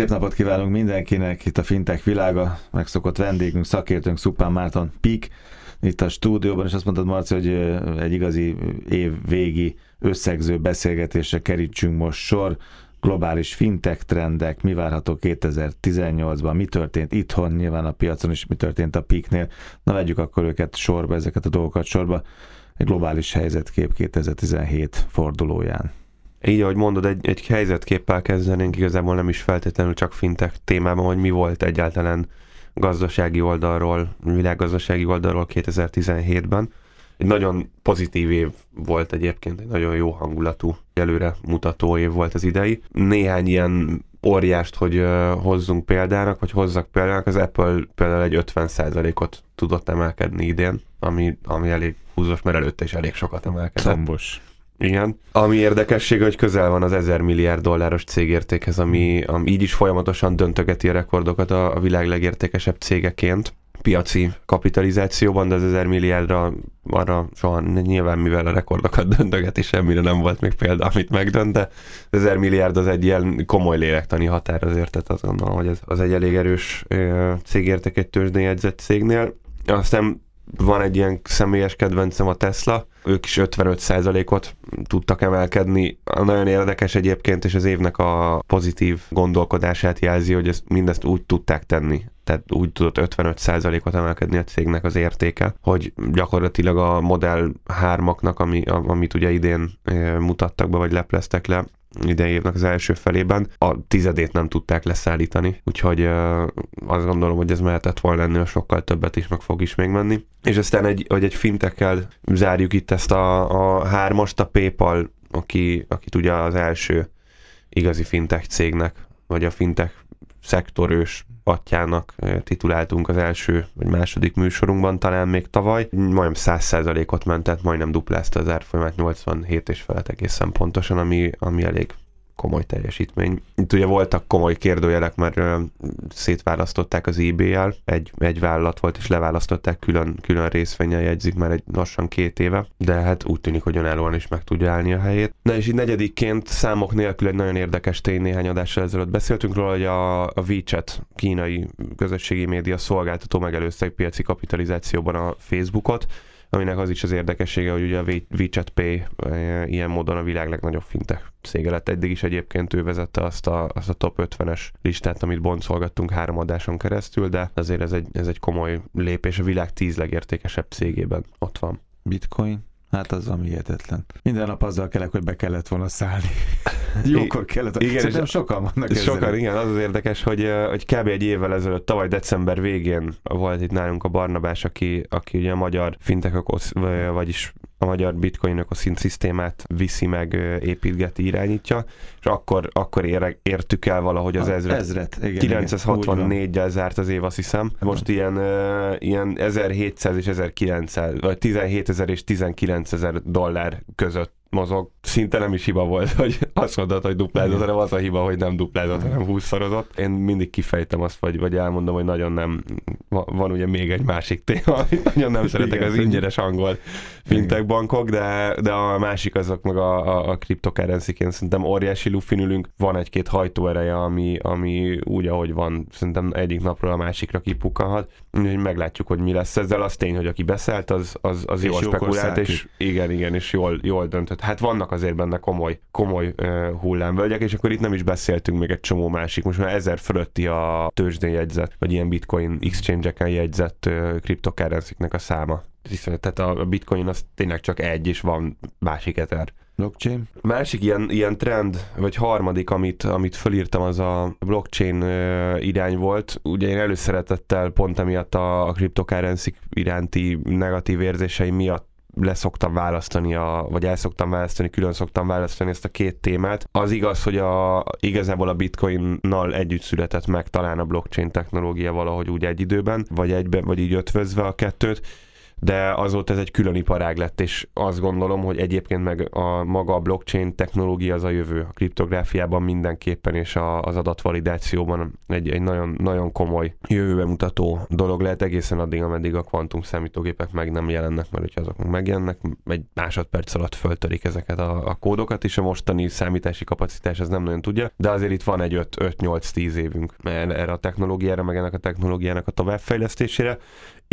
Szép napot kívánunk mindenkinek, itt a Fintech világa, megszokott vendégünk, szakértőnk Szupán Márton Pik, itt a stúdióban, és azt mondtad, Marci, hogy egy igazi év végi összegző beszélgetésre kerítsünk most sor. Globális fintech trendek, mi várható 2018-ban, mi történt itthon, nyilván a piacon is, mi történt a Piknél. Na vegyük akkor őket sorba, ezeket a dolgokat sorba. Egy globális helyzetkép 2017 fordulóján. Így, ahogy mondod, egy, egy helyzetképpel kezdenénk, igazából nem is feltétlenül csak fintek témában, hogy mi volt egyáltalán gazdasági oldalról, világgazdasági oldalról 2017-ben. Egy nagyon pozitív év volt egyébként, egy nagyon jó hangulatú, előre mutató év volt az idei. Néhány ilyen óriást, hogy hozzunk példának, vagy hozzak példának, az Apple például egy 50%-ot tudott emelkedni idén, ami, ami elég húzós, mert előtte is elég sokat emelkedett. Tombos. Igen. Ami érdekessége, hogy közel van az 1000 milliárd dolláros cégértékhez, ami, ami így is folyamatosan döntögeti a rekordokat a, a világ legértékesebb cégeként piaci kapitalizációban, de az 1000 milliárdra arra soha nyilván, mivel a rekordokat döntögeti, semmire nem volt még példa, amit megdönt, de 1000 milliárd az egy ilyen komoly lélektani határ azért, tehát azt gondolom, hogy ez az egy elég erős cégérték egy tőzsdén jegyzett cégnél. Aztán van egy ilyen személyes kedvencem a Tesla, ők is 55%-ot tudtak emelkedni. Nagyon érdekes egyébként, és az évnek a pozitív gondolkodását jelzi, hogy ezt, mindezt úgy tudták tenni, tehát úgy tudott 55%-ot emelkedni a cégnek az értéke, hogy gyakorlatilag a Model 3-aknak, ami, amit ugye idén mutattak be, vagy lepleztek le, idei évnek az első felében, a tizedét nem tudták leszállítani, úgyhogy azt gondolom, hogy ez mehetett volna ennél sokkal többet is, meg fog is még menni. És aztán egy, hogy egy fintekkel zárjuk itt ezt a, a hármast, a PayPal, aki, aki ugye az első igazi fintech cégnek, vagy a fintech szektorős atyának tituláltunk az első vagy második műsorunkban, talán még tavaly. Majdnem 100%-ot mentett, majdnem duplázta az árfolyamát, 87 és felett egészen pontosan, ami, ami elég komoly teljesítmény. Itt ugye voltak komoly kérdőjelek, mert ö, szétválasztották az eBay-el, egy, egy vállalat volt, és leválasztották külön, külön részvényel jegyzik már egy lassan két éve, de hát úgy tűnik, hogy önállóan is meg tudja állni a helyét. Na és így negyedikként számok nélkül egy nagyon érdekes tény néhány adással ezelőtt beszéltünk róla, hogy a, a WeChat kínai közösségi média szolgáltató megelőzte piaci kapitalizációban a Facebookot, aminek az is az érdekessége, hogy ugye a WeChat Pay e, ilyen módon a világ legnagyobb fintech cége lett. Eddig is egyébként ő vezette azt a, azt a top 50-es listát, amit boncolgattunk három adáson keresztül, de azért ez egy, ez egy komoly lépés a világ tíz legértékesebb cégében ott van. Bitcoin? Hát az ami hihetetlen. Minden nap azzal kellek, hogy be kellett volna szállni. Jókor kellett. Igen, Szerintem sokan vannak ezzel. Sokan, igen. Az az érdekes, hogy, hogy kb. egy évvel ezelőtt, tavaly december végén volt itt nálunk a Barnabás, aki, aki ugye a magyar fintek, vagyis a magyar bitcoin ökoszint szisztémát viszi meg, építgeti, irányítja, és akkor, akkor ér, értük el valahogy az ezret. ezret igen, 964-gel zárt az év, azt hiszem. Most ilyen, uh, ilyen 1700 és 1900, vagy 17 ezer és 19 ezer dollár között mozog. Szinte nem is hiba volt, hogy azt mondod, hogy duplázott, hanem az a hiba, hogy nem duplázott, hanem húszszorozott. Én mindig kifejtem azt, vagy, vagy elmondom, hogy nagyon nem, van ugye még egy másik téma, amit nagyon nem szeretek, az ingyenes angol fintech bankok, de, de a másik azok meg a, a, a cryptocurrency-ként szerintem óriási lufin ülünk, van egy-két hajtóereje, ami, ami úgy, ahogy van, szerintem egyik napról a másikra kipukkanhat, úgyhogy meglátjuk, hogy mi lesz ezzel. Az tény, hogy aki beszélt, az, az, az jól spekulált, és igen, igen, és jól, jól döntött hát vannak azért benne komoly, komoly uh, hullámvölgyek, és akkor itt nem is beszéltünk még egy csomó másik, most már ezer fölötti a tőzsdén jegyzet, vagy ilyen bitcoin exchange-eken jegyzett uh, cryptocurrency a száma. Tehát a bitcoin az tényleg csak egy, és van másik ezer. Blockchain? Másik ilyen, ilyen trend, vagy harmadik, amit, amit fölírtam, az a blockchain irány volt. Ugye én előszeretettel pont emiatt a, a cryptocurrency iránti negatív érzéseim miatt leszoktam választani, a, vagy el szoktam választani, külön szoktam választani ezt a két témát. Az igaz, hogy a, igazából a bitcoinnal együtt született meg talán a blockchain technológia valahogy úgy egy időben, vagy egyben, vagy így ötvözve a kettőt de azóta ez egy külön iparág lett, és azt gondolom, hogy egyébként meg a maga a blockchain technológia az a jövő. A kriptográfiában mindenképpen, és a, az adatvalidációban egy, egy nagyon, nagyon komoly jövőbe mutató dolog lehet egészen addig, ameddig a kvantum számítógépek meg nem jelennek, mert hogyha azok megjelennek, egy másodperc alatt föltörik ezeket a, a kódokat, és a mostani számítási kapacitás ez nem nagyon tudja, de azért itt van egy 5-8-10 évünk erre a technológiára, meg ennek a technológiának a továbbfejlesztésére.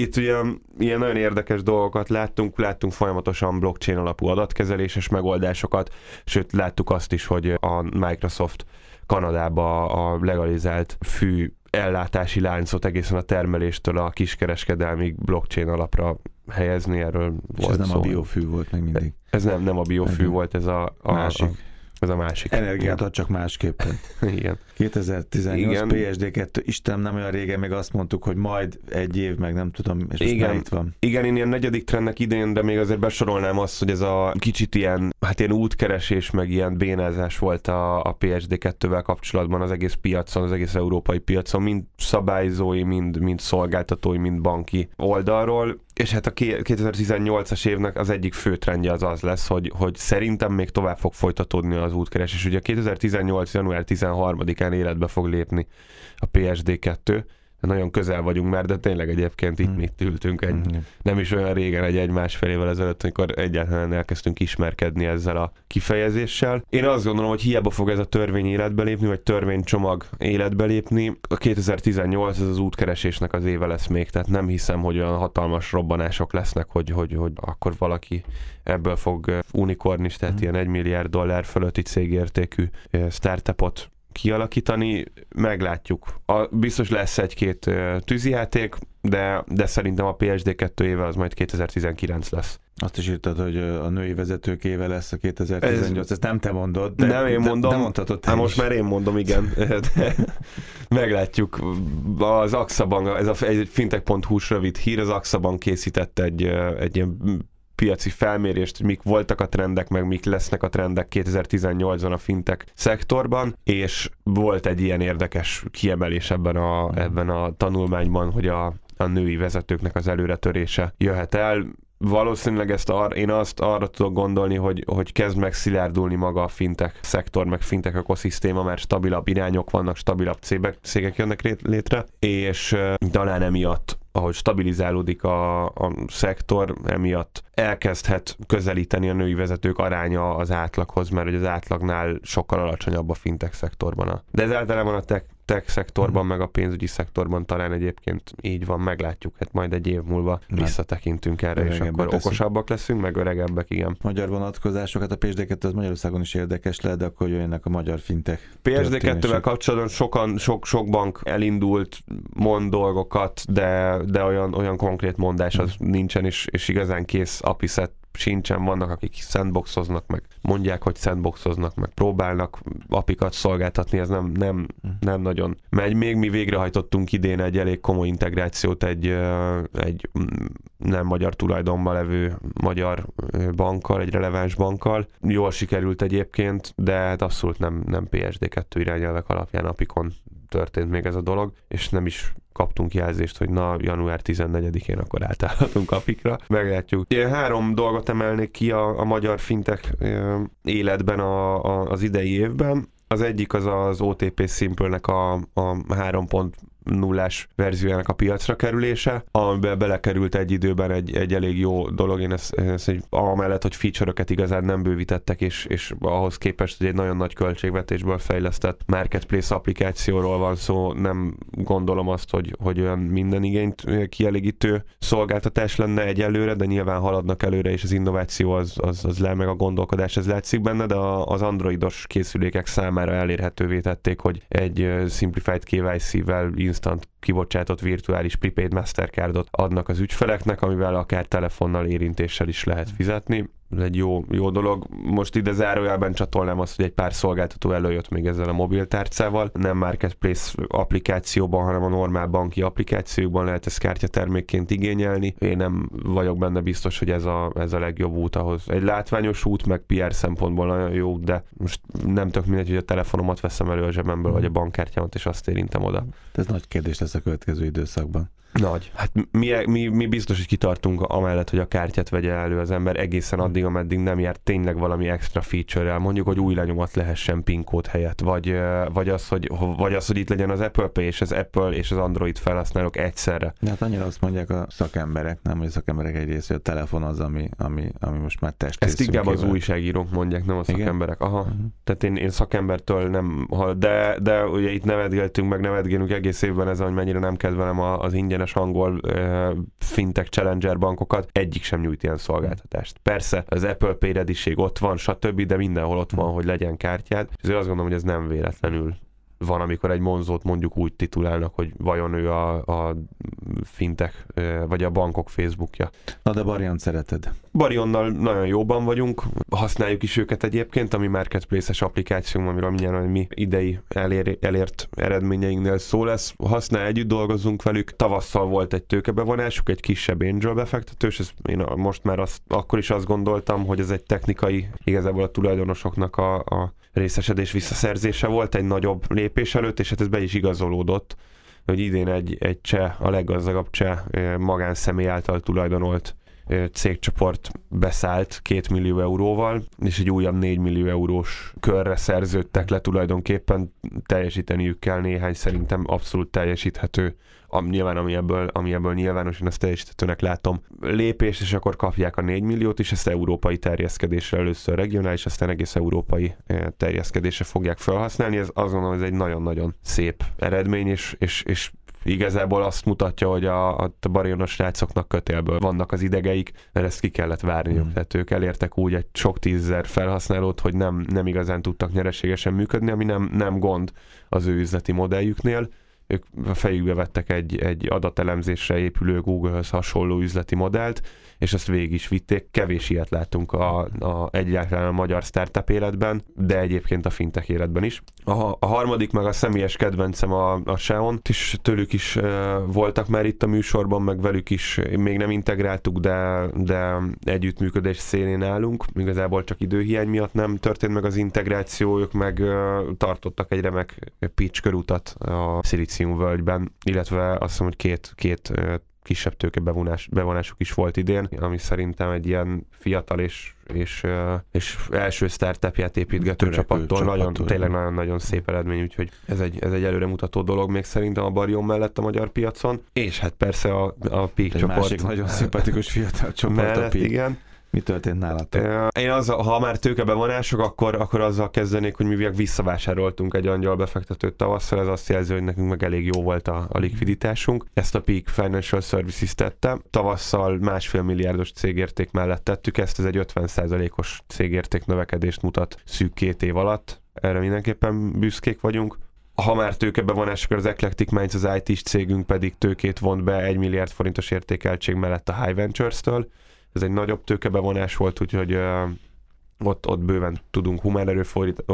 Itt ugye ilyen nagyon érdekes dolgokat láttunk, láttunk folyamatosan blockchain alapú adatkezeléses megoldásokat, sőt láttuk azt is, hogy a Microsoft Kanadába a legalizált fű ellátási láncot egészen a termeléstől a kiskereskedelmi blockchain alapra helyezni, erről És volt ez nem szó. a biofű volt még mindig. Ez nem, nem a biofű volt, ez a, a, másik. a ez a másik. Energiát ad csak másképpen. Igen. 2018 Igen. PSD2, Isten nem olyan régen még azt mondtuk, hogy majd egy év, meg nem tudom, és Igen. itt van. Igen, én ilyen negyedik trendnek idén, de még azért besorolnám azt, hogy ez a kicsit ilyen, hát ilyen útkeresés, meg ilyen bénázás volt a, a PSD2-vel kapcsolatban az egész piacon, az egész európai piacon, mind szabályzói, mind, mind szolgáltatói, mind banki oldalról és hát a 2018-as évnek az egyik fő trendje az az lesz, hogy, hogy szerintem még tovább fog folytatódni az útkeresés. Ugye 2018. január 13-án életbe fog lépni a PSD2, nagyon közel vagyunk már, de tényleg egyébként itt hmm. mit ültünk egy, hmm. nem is olyan régen, egy egy felével ezelőtt, amikor egyáltalán elkezdtünk ismerkedni ezzel a kifejezéssel. Én azt gondolom, hogy hiába fog ez a törvény életbe lépni, vagy törvénycsomag életbe lépni, a 2018 ez az útkeresésnek az éve lesz még, tehát nem hiszem, hogy olyan hatalmas robbanások lesznek, hogy, hogy, hogy akkor valaki ebből fog unikornis, tehát hmm. ilyen egy milliárd dollár fölötti cégértékű eh, startupot kialakítani, meglátjuk. A, biztos lesz egy-két tűzijáték, de, de szerintem a PSD2 éve az majd 2019 lesz. Azt is írtad, hogy a női vezetők éve lesz a 2018, Ez, ezt nem te mondod, de nem én mondom, de, mondhatod te hát most már én mondom, igen. De meglátjuk. Az Axaban, ez a egy fintech.hu-s rövid hír, az Axaban készített egy, egy ilyen piaci felmérést, hogy mik voltak a trendek, meg mik lesznek a trendek 2018-ban a fintek szektorban, és volt egy ilyen érdekes kiemelés ebben a, ebben a tanulmányban, hogy a, a női vezetőknek az előretörése jöhet el. Valószínűleg ezt ar, én azt arra tudok gondolni, hogy, hogy kezd meg szilárdulni maga a fintek szektor, meg fintek ökoszisztéma, mert stabilabb irányok vannak, stabilabb cégek jönnek létre, és talán emiatt ahogy stabilizálódik a, a szektor, emiatt elkezdhet közelíteni a női vezetők aránya az átlaghoz, mert hogy az átlagnál sokkal alacsonyabb a fintech szektorban. De ez általában a tech, tech szektorban, hmm. meg a pénzügyi szektorban talán egyébként így van, meglátjuk, hát majd egy év múlva Nem. visszatekintünk erre, és akkor leszünk. okosabbak leszünk, meg öregebbek, igen. Magyar vonatkozásokat, a PSD2 az Magyarországon is érdekes lehet, de akkor jöjjenek a magyar fintek. PSD2-vel kapcsolatban sokan, sok, sok bank elindult, mond dolgokat, de, de olyan, olyan konkrét mondás az hmm. nincsen, és, és igazán kész apiszet sincsen, vannak, akik sandboxoznak, meg mondják, hogy sandboxoznak, meg próbálnak apikat szolgáltatni, ez nem, nem, nem nagyon megy. Még mi végrehajtottunk idén egy elég komoly integrációt egy, egy nem magyar tulajdonban levő magyar bankkal, egy releváns bankkal. Jól sikerült egyébként, de hát abszolút nem, nem PSD2 irányelvek alapján apikon történt még ez a dolog, és nem is kaptunk jelzést, hogy na, január 14-én akkor átállhatunk apikra. Meglátjuk. Én három dolgot emelnék ki a, a magyar fintek életben a, a, az idei évben. Az egyik az az OTP Simple-nek a, a nullás verziójának a piacra kerülése, amiben belekerült egy időben egy, egy elég jó dolog, én ezt, ezt egy, amellett, hogy feature-öket igazán nem bővítettek, és, és ahhoz képest, hogy egy nagyon nagy költségvetésből fejlesztett marketplace applikációról van szó, nem gondolom azt, hogy, hogy olyan minden igényt kielégítő szolgáltatás lenne egyelőre, de nyilván haladnak előre, és az innováció az, az, az le, meg a gondolkodás, ez látszik benne, de az androidos készülékek számára elérhetővé tették, hogy egy simplified KYC-vel instant kibocsátott virtuális prepaid Mastercardot adnak az ügyfeleknek, amivel akár telefonnal érintéssel is lehet fizetni ez egy jó, jó dolog. Most ide zárójelben csatolnám azt, hogy egy pár szolgáltató előjött még ezzel a mobiltárcával. Nem Marketplace applikációban, hanem a normál banki applikációban lehet ezt kártyatermékként igényelni. Én nem vagyok benne biztos, hogy ez a, ez a legjobb út ahhoz. Egy látványos út, meg PR szempontból nagyon jó, de most nem tök mindegy, hogy a telefonomat veszem elő a zsebemből, vagy a bankkártyámat, és azt érintem oda. Ez nagy kérdés lesz a következő időszakban. Nagy. Hát mi, mi, mi biztos, hogy kitartunk amellett, hogy a kártyát vegye elő az ember egészen addig, ameddig nem jár tényleg valami extra feature-rel, mondjuk, hogy új lenyomat lehessen PIN kód helyett, vagy, vagy, az, hogy, vagy az, hogy itt legyen az Apple Pay és az Apple és az Android felhasználók egyszerre. De hát annyira azt mondják a szakemberek, nem, hogy a szakemberek egyrészt, hogy a telefon az, ami, ami, ami most már test. Ezt inkább az újságírók mondják, nem a szakemberek. Aha. Uh-huh. Tehát én, én szakembertől nem, de, de ugye itt nevetgéltünk, meg nevetgélünk egész évben ez, hogy mennyire nem kedvelem az ingyenes angol uh, fintech challenger bankokat, egyik sem nyújt ilyen szolgáltatást. Persze az Apple Pay ott van, stb., de mindenhol ott van, hogy legyen kártyád, és azt gondolom, hogy ez nem véletlenül van, amikor egy monzót mondjuk úgy titulálnak, hogy vajon ő a, a fintek, vagy a bankok Facebookja. Na de Barion szereted. Barionnal nagyon jóban vagyunk, használjuk is őket egyébként, ami marketplace-es applikáció, amiről mindjárt mi idei elér, elért eredményeinknél szó lesz. Használ, együtt dolgozunk velük. Tavasszal volt egy tőkebevonásuk, egy kisebb angel befektetős, ez én most már azt, akkor is azt gondoltam, hogy ez egy technikai, igazából a tulajdonosoknak a, a részesedés visszaszerzése volt egy nagyobb lépés előtt, és hát ez be is igazolódott, hogy idén egy, egy cseh, a leggazdagabb cseh magánszemély által tulajdonolt cégcsoport beszállt két millió euróval, és egy újabb 4 millió eurós körre szerződtek le tulajdonképpen, teljesíteniük kell néhány szerintem abszolút teljesíthető am, nyilván ami ebből, ami ebből nyilvános, én ezt teljesíthetőnek látom, lépést, és akkor kapják a 4 milliót, és ezt európai terjeszkedésre először regionális, aztán egész európai terjeszkedésre fogják felhasználni. Ez azt gondolom, ez egy nagyon-nagyon szép eredmény, és, és, és igazából azt mutatja, hogy a, a barionos srácoknak kötélből vannak az idegeik, mert ezt ki kellett várniuk. Mm. Tehát ők elértek úgy egy sok tízezer felhasználót, hogy nem, nem igazán tudtak nyereségesen működni, ami nem, nem gond az ő üzleti modelljüknél ők a fejükbe vettek egy, egy adatelemzésre épülő Google-höz hasonló üzleti modellt, és ezt végig is vitték. Kevés ilyet láttunk a, a egyáltalán a magyar startup életben, de egyébként a fintech életben is. A, a harmadik meg a személyes kedvencem a, a Xeon, és tőlük is e, voltak már itt a műsorban, meg velük is még nem integráltuk, de, de együttműködés szélén állunk. Igazából csak időhiány miatt nem történt meg az integráció, ők meg e, tartottak egy remek pitch körutat a Silicium völgyben, illetve azt hiszem, hogy két, két kisebb tőke bevonás, bevonásuk is volt idén, ami szerintem egy ilyen fiatal és, és, és első startupját építgető csapattól nagyon, tényleg nagyon-nagyon szép eredmény, úgyhogy ez egy, ez egy előremutató dolog még szerintem a Barion mellett a magyar piacon, és hát persze a, a Peak egy csoport. másik nagyon szimpatikus fiatal csoport mellett, a Peak. Igen, mi történt nálatok? Én az, ha már tőkebevonások, akkor, akkor azzal kezdenék, hogy mi visszavásároltunk egy angyal befektetőt tavasszal, ez azt jelzi, hogy nekünk meg elég jó volt a, a likviditásunk. Ezt a Peak Financial Services tette. Tavasszal másfél milliárdos cégérték mellett tettük, ezt ez egy 50%-os cégérték növekedést mutat szűk két év alatt. Erre mindenképpen büszkék vagyunk. Ha már tőkebevonás, akkor az Eclectic Minds, az IT-s cégünk pedig tőkét vont be 1 milliárd forintos értékeltség mellett a High Ventures-től ez egy nagyobb tőkebevonás volt, úgyhogy ott, ott bőven tudunk humán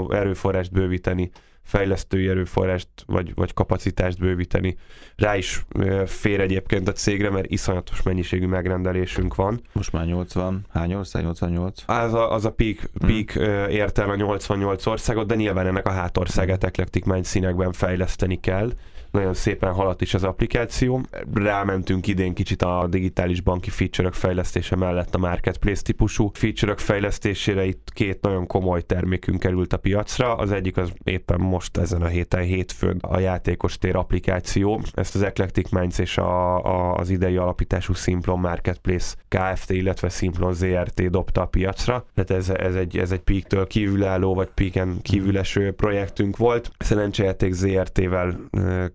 erőforrást bővíteni, fejlesztői erőforrást vagy, vagy kapacitást bővíteni. Rá is fér egyébként a cégre, mert iszonyatos mennyiségű megrendelésünk van. Most már 80, hány ország? 88? Az a, az a peak, hmm. peak hmm. érte a 88 országot, de nyilván ennek a hátországát Mind színekben fejleszteni kell nagyon szépen haladt is az applikáció. Rámentünk idén kicsit a digitális banki feature fejlesztése mellett a marketplace típusú feature fejlesztésére. Itt két nagyon komoly termékünk került a piacra. Az egyik az éppen most ezen a héten hétfőn a játékos tér applikáció. Ezt az Eclectic Minds és a, a, az idei alapítású Simplon Marketplace Kft. illetve Simplon ZRT dobta a piacra. Tehát ez, ez egy, ez egy Peak-től kívülálló, vagy Peak-en kívüleső projektünk volt. Szerencsejáték ZRT-vel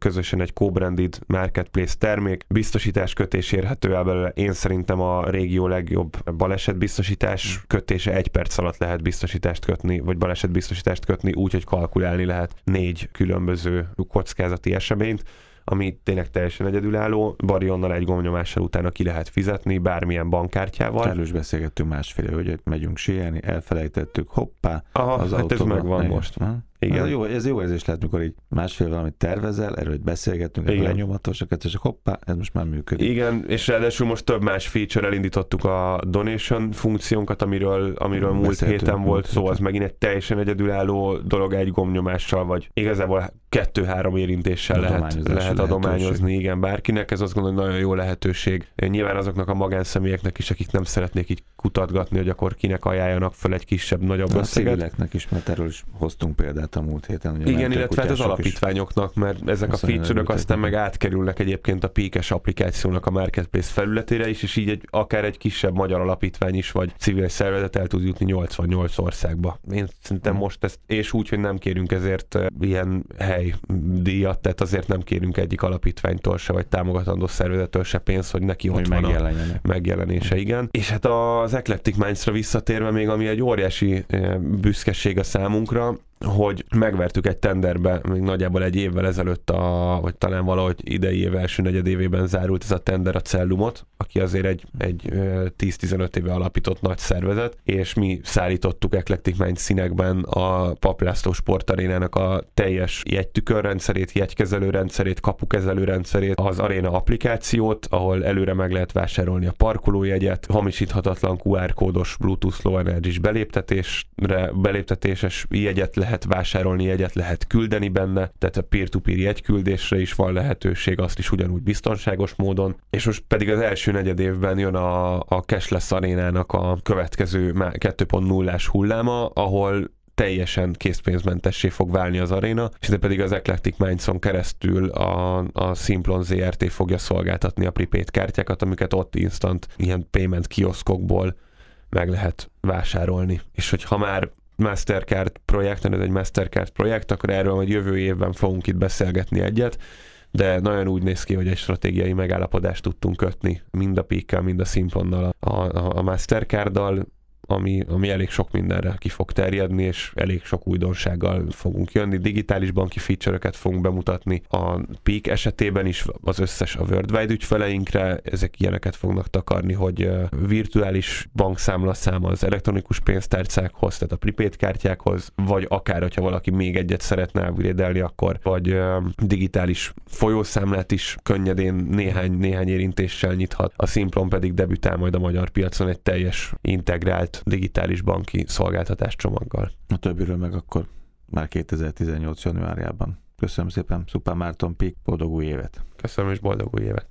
közösen egy co-branded marketplace termék, biztosítás kötés érhető el belőle. Én szerintem a régió legjobb baleset biztosítás kötése egy perc alatt lehet biztosítást kötni, vagy baleset biztosítást kötni úgy, hogy kalkulálni lehet négy különböző kockázati eseményt ami tényleg teljesen egyedülálló. Barionnal egy gomnyomással utána ki lehet fizetni, bármilyen bankkártyával. Erről is beszélgettünk másféle, hogy megyünk síelni, elfelejtettük, hoppá, Aha, az hát ez megvan most. Ha? Igen. Ez jó, ez jó érzés lehet, mikor így másfél valamit tervezel, erről beszélgetünk, erről lenyomatosak, és hoppá, ez most már működik. Igen, és ráadásul most több más feature elindítottuk a donation funkciónkat, amiről, amiről múlt héten volt szó, az megint egy teljesen egyedülálló dolog egy gomnyomással, vagy igazából kettő-három érintéssel lehet, lehet adományozni, igen, bárkinek. Ez azt gondolom, hogy nagyon jó lehetőség. Nyilván azoknak a magánszemélyeknek is, akik nem szeretnék így kutatgatni, hogy akkor kinek ajánljanak fel egy kisebb, nagyobb a összeget. civileknek is, mert erről is hoztunk példát a múlt héten. Ugye igen, illetve hát az alapítványoknak, mert ezek a feature aztán meg átkerülnek egyébként a Píkes applikációnak a Marketplace felületére is, és így egy, akár egy kisebb magyar alapítvány is, vagy civil szervezet el tud jutni 88 országba. Én szerintem hmm. most ezt, és úgy, hogy nem kérünk ezért ilyen hely díjat, tehát azért nem kérünk egyik alapítványtól se, vagy támogatandó szervezettől se pénzt, hogy neki hogy ott van a megjelenése, igen. És hát az Eclectic Minds-ra visszatérve még, ami egy óriási eh, büszkeség a számunkra, hogy megvertük egy tenderbe, még nagyjából egy évvel ezelőtt, a, vagy talán valahogy idei év első negyedévében zárult ez a tender a Cellumot, aki azért egy, egy 10-15 éve alapított nagy szervezet, és mi szállítottuk Eclectic Mind színekben a Paplászló sportarénának a teljes jegytükörrendszerét, jegykezelő rendszerét, kapukezelő rendszerét, az aréna applikációt, ahol előre meg lehet vásárolni a parkolójegyet, hamisíthatatlan QR kódos Bluetooth Low Energy beléptetésre, beléptetéses jegyet lehet lehet vásárolni jegyet, lehet küldeni benne, tehát a peer-to-peer jegyküldésre is van lehetőség, azt is ugyanúgy biztonságos módon, és most pedig az első negyed évben jön a, a Cashless arénának a következő 2.0-ás hulláma, ahol teljesen készpénzmentessé fog válni az aréna, és de pedig az Eclectic Minds-on keresztül a, a Simplon ZRT fogja szolgáltatni a prepaid kártyákat, amiket ott instant ilyen payment kioszkokból meg lehet vásárolni. És hogy ha már Mastercard projekt, ez egy Mastercard projekt, akkor erről majd jövő évben fogunk itt beszélgetni egyet, de nagyon úgy néz ki, hogy egy stratégiai megállapodást tudtunk kötni, mind a Pikkel, mind a Simplonnal, a, a, a Mastercarddal, ami, ami elég sok mindenre ki fog terjedni, és elég sok újdonsággal fogunk jönni. Digitális banki feature-öket fogunk bemutatni. A Peak esetében is az összes a Worldwide ügyfeleinkre, ezek ilyeneket fognak takarni, hogy virtuális bankszámlaszám az elektronikus pénztárcákhoz, tehát a prepaid kártyákhoz, vagy akár, hogyha valaki még egyet szeretne upgrade akkor, vagy digitális folyószámlát is könnyedén néhány, néhány érintéssel nyithat. A Simplon pedig debütál majd a magyar piacon egy teljes integrált digitális banki szolgáltatás csomaggal. A többiről meg akkor már 2018. januárjában. Köszönöm szépen, Szupán Márton Pik, boldog új évet! Köszönöm és boldog új évet!